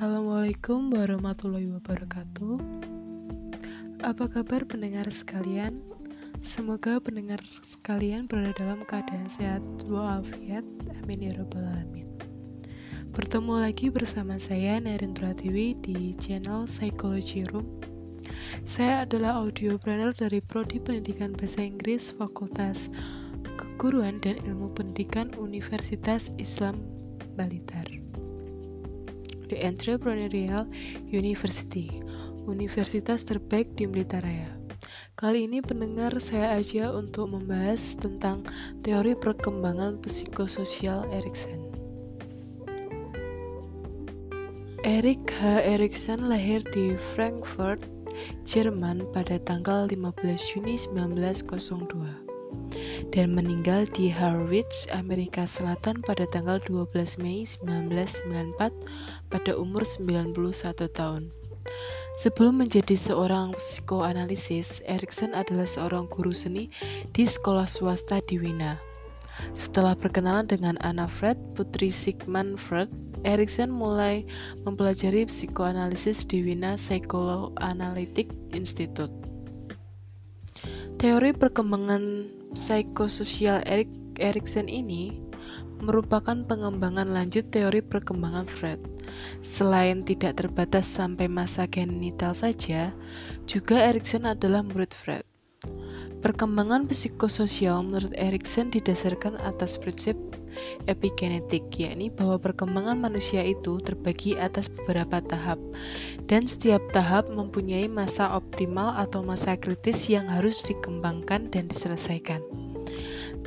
Assalamualaikum warahmatullahi wabarakatuh. Apa kabar pendengar sekalian? Semoga pendengar sekalian berada dalam keadaan sehat walafiat. Amin ya rabbal alamin. Bertemu lagi bersama saya Narin Pratiwi di channel Psychology Room. Saya adalah audio planner dari Prodi Pendidikan Bahasa Inggris Fakultas Keguruan dan Ilmu Pendidikan Universitas Islam Balitar. The Entrepreneurial University, universitas terbaik di Blitaraya. Kali ini pendengar saya aja untuk membahas tentang teori perkembangan psikososial Erikson. Erik H. Erikson lahir di Frankfurt, Jerman pada tanggal 15 Juni 1902 dan meninggal di Harwich, Amerika Selatan pada tanggal 12 Mei 1994 pada umur 91 tahun. Sebelum menjadi seorang psikoanalisis, Erikson adalah seorang guru seni di sekolah swasta di Wina. Setelah perkenalan dengan Anna Fred, putri Sigmund Freud, Erikson mulai mempelajari psikoanalisis di Wina Psychoanalytic Institute. Teori perkembangan psikososial Erik Erikson ini merupakan pengembangan lanjut teori perkembangan Freud. Selain tidak terbatas sampai masa genital saja, juga Erikson adalah murid Freud. Perkembangan psikososial menurut Erikson didasarkan atas prinsip epigenetik, yakni bahwa perkembangan manusia itu terbagi atas beberapa tahap, dan setiap tahap mempunyai masa optimal atau masa kritis yang harus dikembangkan dan diselesaikan.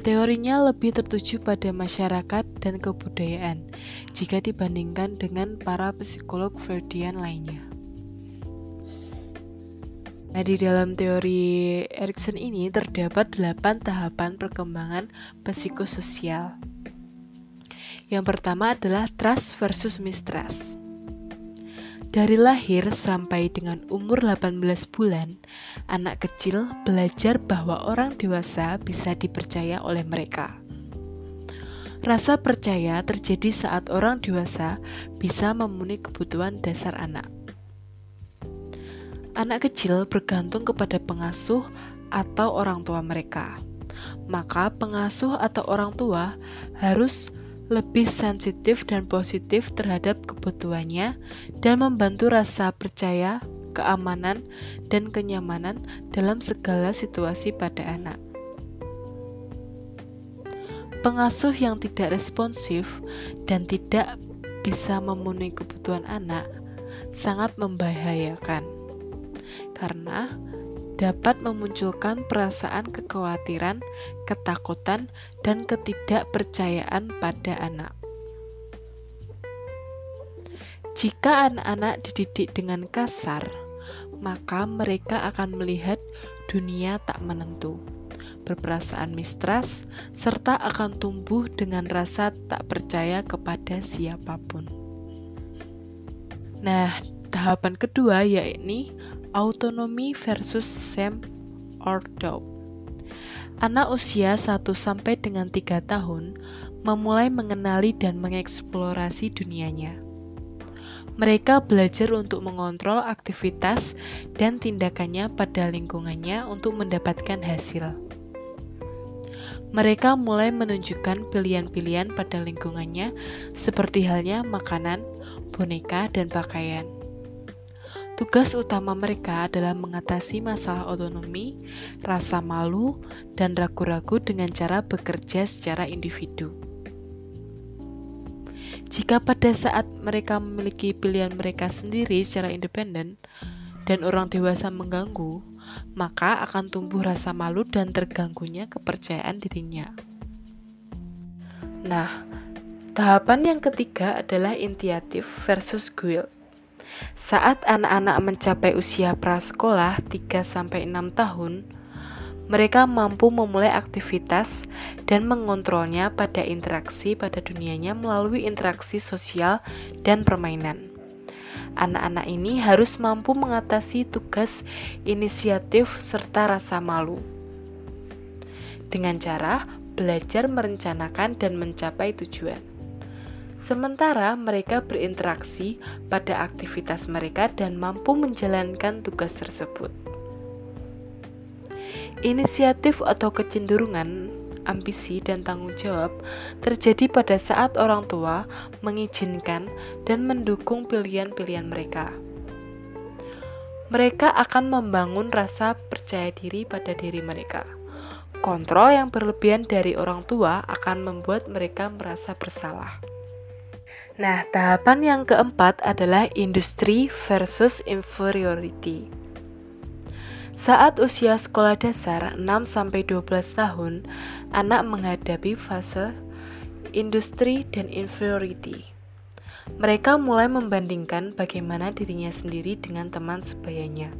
Teorinya lebih tertuju pada masyarakat dan kebudayaan jika dibandingkan dengan para psikolog Freudian lainnya. Nah, di dalam teori Erikson ini terdapat 8 tahapan perkembangan psikososial. Yang pertama adalah trust versus mistrust. Dari lahir sampai dengan umur 18 bulan, anak kecil belajar bahwa orang dewasa bisa dipercaya oleh mereka. Rasa percaya terjadi saat orang dewasa bisa memenuhi kebutuhan dasar anak. Anak kecil bergantung kepada pengasuh atau orang tua mereka. Maka, pengasuh atau orang tua harus lebih sensitif dan positif terhadap kebutuhannya dan membantu rasa percaya, keamanan, dan kenyamanan dalam segala situasi pada anak. Pengasuh yang tidak responsif dan tidak bisa memenuhi kebutuhan anak sangat membahayakan karena dapat memunculkan perasaan kekhawatiran, ketakutan, dan ketidakpercayaan pada anak. Jika anak-anak dididik dengan kasar, maka mereka akan melihat dunia tak menentu, berperasaan mistrust, serta akan tumbuh dengan rasa tak percaya kepada siapa pun. Nah, tahapan kedua yakni autonomi versus same or doubt. Anak usia 1 sampai dengan 3 tahun memulai mengenali dan mengeksplorasi dunianya. Mereka belajar untuk mengontrol aktivitas dan tindakannya pada lingkungannya untuk mendapatkan hasil. Mereka mulai menunjukkan pilihan-pilihan pada lingkungannya, seperti halnya makanan, boneka, dan pakaian. Tugas utama mereka adalah mengatasi masalah otonomi, rasa malu, dan ragu-ragu dengan cara bekerja secara individu. Jika pada saat mereka memiliki pilihan mereka sendiri secara independen dan orang dewasa mengganggu, maka akan tumbuh rasa malu dan terganggunya kepercayaan dirinya. Nah, tahapan yang ketiga adalah initiatif versus guilt. Saat anak-anak mencapai usia prasekolah 3-6 tahun, mereka mampu memulai aktivitas dan mengontrolnya pada interaksi pada dunianya melalui interaksi sosial dan permainan. Anak-anak ini harus mampu mengatasi tugas inisiatif serta rasa malu dengan cara belajar merencanakan dan mencapai tujuan. Sementara mereka berinteraksi pada aktivitas mereka dan mampu menjalankan tugas tersebut. Inisiatif atau kecenderungan, ambisi, dan tanggung jawab terjadi pada saat orang tua mengizinkan dan mendukung pilihan-pilihan mereka. Mereka akan membangun rasa percaya diri pada diri mereka Kontrol yang berlebihan dari orang tua akan membuat mereka merasa bersalah. Nah, tahapan yang keempat adalah industri versus inferiority. Saat usia sekolah dasar 6-12 tahun, anak menghadapi fase industri dan inferiority. Mereka mulai membandingkan bagaimana dirinya sendiri dengan teman sebayanya.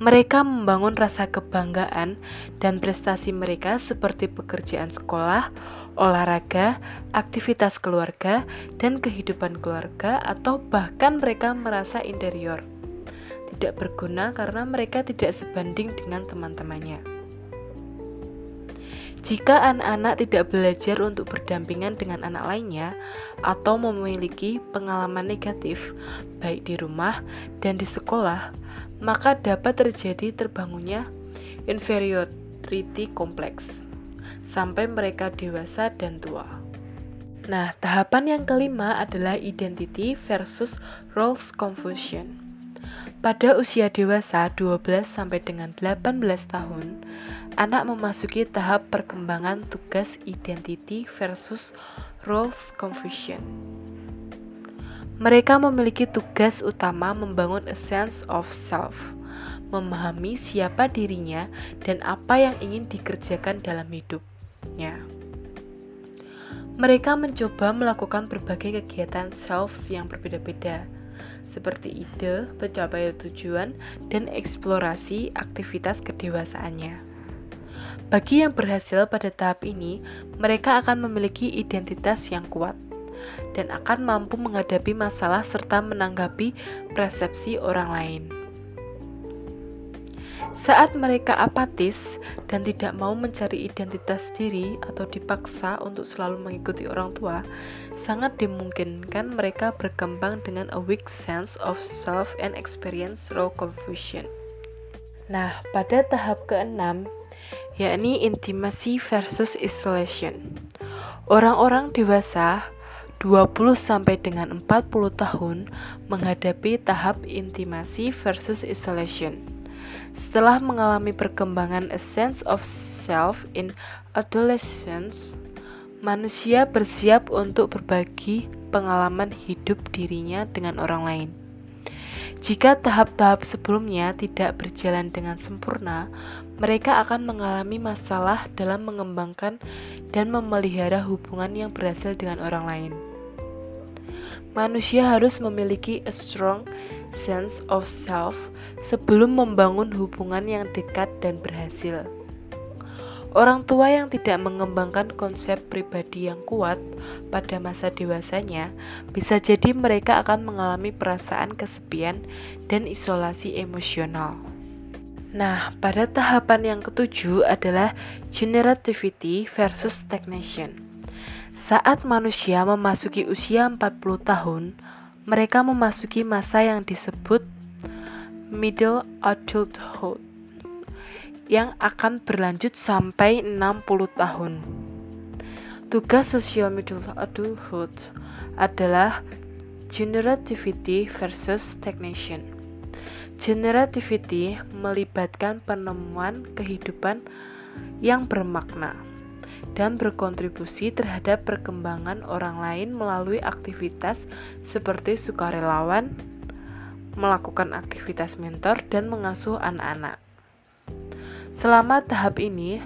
Mereka membangun rasa kebanggaan dan prestasi mereka seperti pekerjaan sekolah, olahraga, aktivitas keluarga, dan kehidupan keluarga, atau bahkan mereka merasa interior. Tidak berguna karena mereka tidak sebanding dengan teman-temannya. Jika anak-anak tidak belajar untuk berdampingan dengan anak lainnya atau memiliki pengalaman negatif, baik di rumah dan di sekolah, maka dapat terjadi terbangunnya inferiority complex sampai mereka dewasa dan tua. Nah, tahapan yang kelima adalah identity versus roles confusion. Pada usia dewasa 12 sampai dengan 18 tahun, anak memasuki tahap perkembangan tugas identity versus roles confusion. Mereka memiliki tugas utama membangun a sense of self, memahami siapa dirinya dan apa yang ingin dikerjakan dalam hidupnya. Mereka mencoba melakukan berbagai kegiatan self yang berbeda-beda, seperti ide, pencapaian tujuan, dan eksplorasi aktivitas kedewasaannya. Bagi yang berhasil pada tahap ini, mereka akan memiliki identitas yang kuat dan akan mampu menghadapi masalah serta menanggapi persepsi orang lain. Saat mereka apatis dan tidak mau mencari identitas diri atau dipaksa untuk selalu mengikuti orang tua, sangat dimungkinkan mereka berkembang dengan a weak sense of self and experience role confusion. Nah, pada tahap keenam, yakni intimacy versus isolation. Orang-orang dewasa 20 sampai dengan 40 tahun menghadapi tahap intimasi versus isolation. Setelah mengalami perkembangan a sense of self in adolescence, manusia bersiap untuk berbagi pengalaman hidup dirinya dengan orang lain. Jika tahap-tahap sebelumnya tidak berjalan dengan sempurna, mereka akan mengalami masalah dalam mengembangkan dan memelihara hubungan yang berhasil dengan orang lain manusia harus memiliki a strong sense of self sebelum membangun hubungan yang dekat dan berhasil. Orang tua yang tidak mengembangkan konsep pribadi yang kuat pada masa dewasanya bisa jadi mereka akan mengalami perasaan kesepian dan isolasi emosional. Nah, pada tahapan yang ketujuh adalah generativity versus stagnation. Saat manusia memasuki usia 40 tahun, mereka memasuki masa yang disebut middle adulthood yang akan berlanjut sampai 60 tahun. Tugas sosial middle adulthood adalah generativity versus stagnation. Generativity melibatkan penemuan kehidupan yang bermakna dan berkontribusi terhadap perkembangan orang lain melalui aktivitas seperti sukarelawan, melakukan aktivitas mentor, dan mengasuh anak-anak. Selama tahap ini,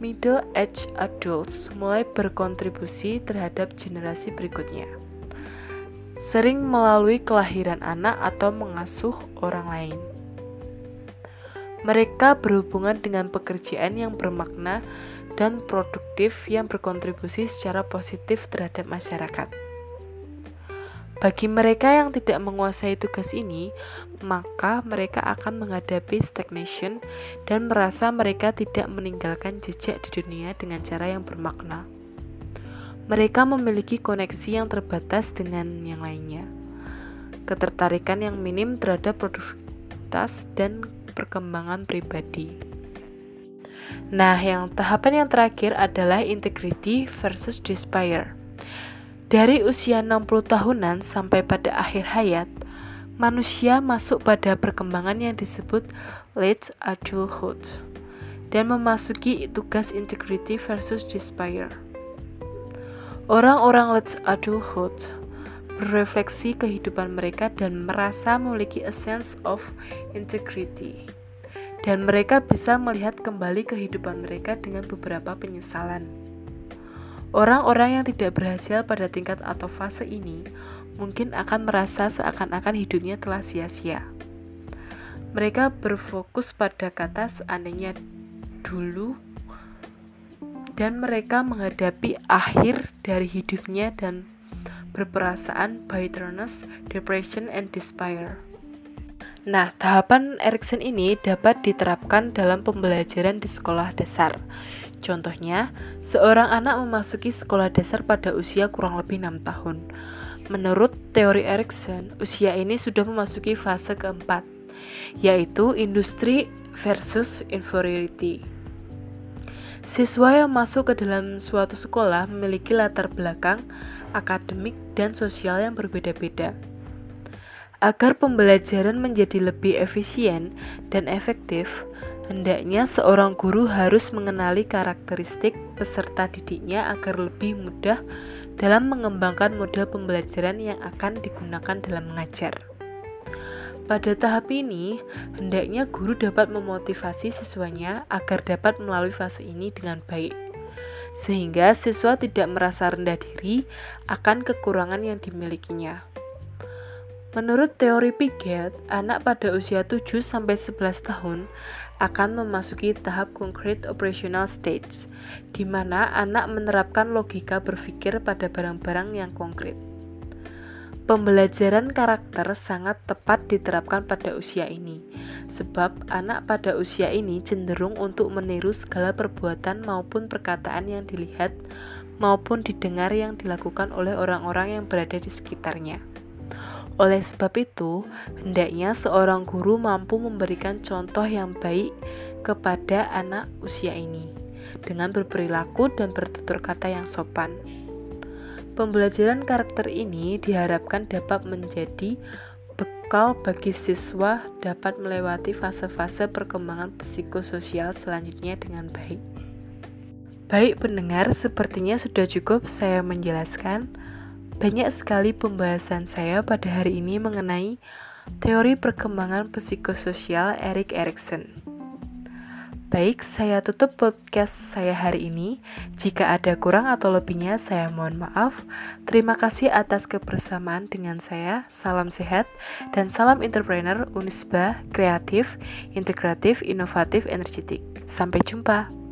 middle age adults mulai berkontribusi terhadap generasi berikutnya, sering melalui kelahiran anak atau mengasuh orang lain. Mereka berhubungan dengan pekerjaan yang bermakna dan produktif yang berkontribusi secara positif terhadap masyarakat. Bagi mereka yang tidak menguasai tugas ini, maka mereka akan menghadapi stagnation dan merasa mereka tidak meninggalkan jejak di dunia dengan cara yang bermakna. Mereka memiliki koneksi yang terbatas dengan yang lainnya, ketertarikan yang minim terhadap produktivitas dan perkembangan pribadi. Nah, yang tahapan yang terakhir adalah integrity versus despair. Dari usia 60 tahunan sampai pada akhir hayat, manusia masuk pada perkembangan yang disebut late adulthood dan memasuki tugas integrity versus despair. Orang-orang late adulthood berefleksi kehidupan mereka dan merasa memiliki a sense of integrity. Dan mereka bisa melihat kembali kehidupan mereka dengan beberapa penyesalan. Orang-orang yang tidak berhasil pada tingkat atau fase ini mungkin akan merasa seakan-akan hidupnya telah sia-sia. Mereka berfokus pada kata seandainya dulu dan mereka menghadapi akhir dari hidupnya dan berperasaan bitterness, depression, and despair. Nah, tahapan Erikson ini dapat diterapkan dalam pembelajaran di sekolah dasar. Contohnya, seorang anak memasuki sekolah dasar pada usia kurang lebih 6 tahun. Menurut teori Erikson, usia ini sudah memasuki fase keempat, yaitu industri versus inferiority. Siswa yang masuk ke dalam suatu sekolah memiliki latar belakang akademik dan sosial yang berbeda-beda. Agar pembelajaran menjadi lebih efisien dan efektif, Hendaknya seorang guru harus mengenali karakteristik peserta didiknya agar lebih mudah dalam mengembangkan model pembelajaran yang akan digunakan dalam mengajar. Pada tahap ini, hendaknya guru dapat memotivasi siswanya agar dapat melalui fase ini dengan baik, sehingga siswa tidak merasa rendah diri akan kekurangan yang dimilikinya. Menurut teori Piaget, anak pada usia 7-11 tahun akan memasuki tahap concrete operational stage, di mana anak menerapkan logika berpikir pada barang-barang yang konkret. Pembelajaran karakter sangat tepat diterapkan pada usia ini, sebab anak pada usia ini cenderung untuk meniru segala perbuatan maupun perkataan yang dilihat maupun didengar yang dilakukan oleh orang-orang yang berada di sekitarnya. Oleh sebab itu, hendaknya seorang guru mampu memberikan contoh yang baik kepada anak usia ini dengan berperilaku dan bertutur kata yang sopan. Pembelajaran karakter ini diharapkan dapat menjadi bekal bagi siswa dapat melewati fase-fase perkembangan psikososial selanjutnya dengan baik. Baik pendengar, sepertinya sudah cukup saya menjelaskan. Banyak sekali pembahasan saya pada hari ini mengenai teori perkembangan psikososial Erik Erikson. Baik, saya tutup podcast saya hari ini. Jika ada kurang atau lebihnya, saya mohon maaf. Terima kasih atas kebersamaan dengan saya. Salam sehat dan salam entrepreneur Unisba, kreatif, integratif, inovatif, energetik. Sampai jumpa.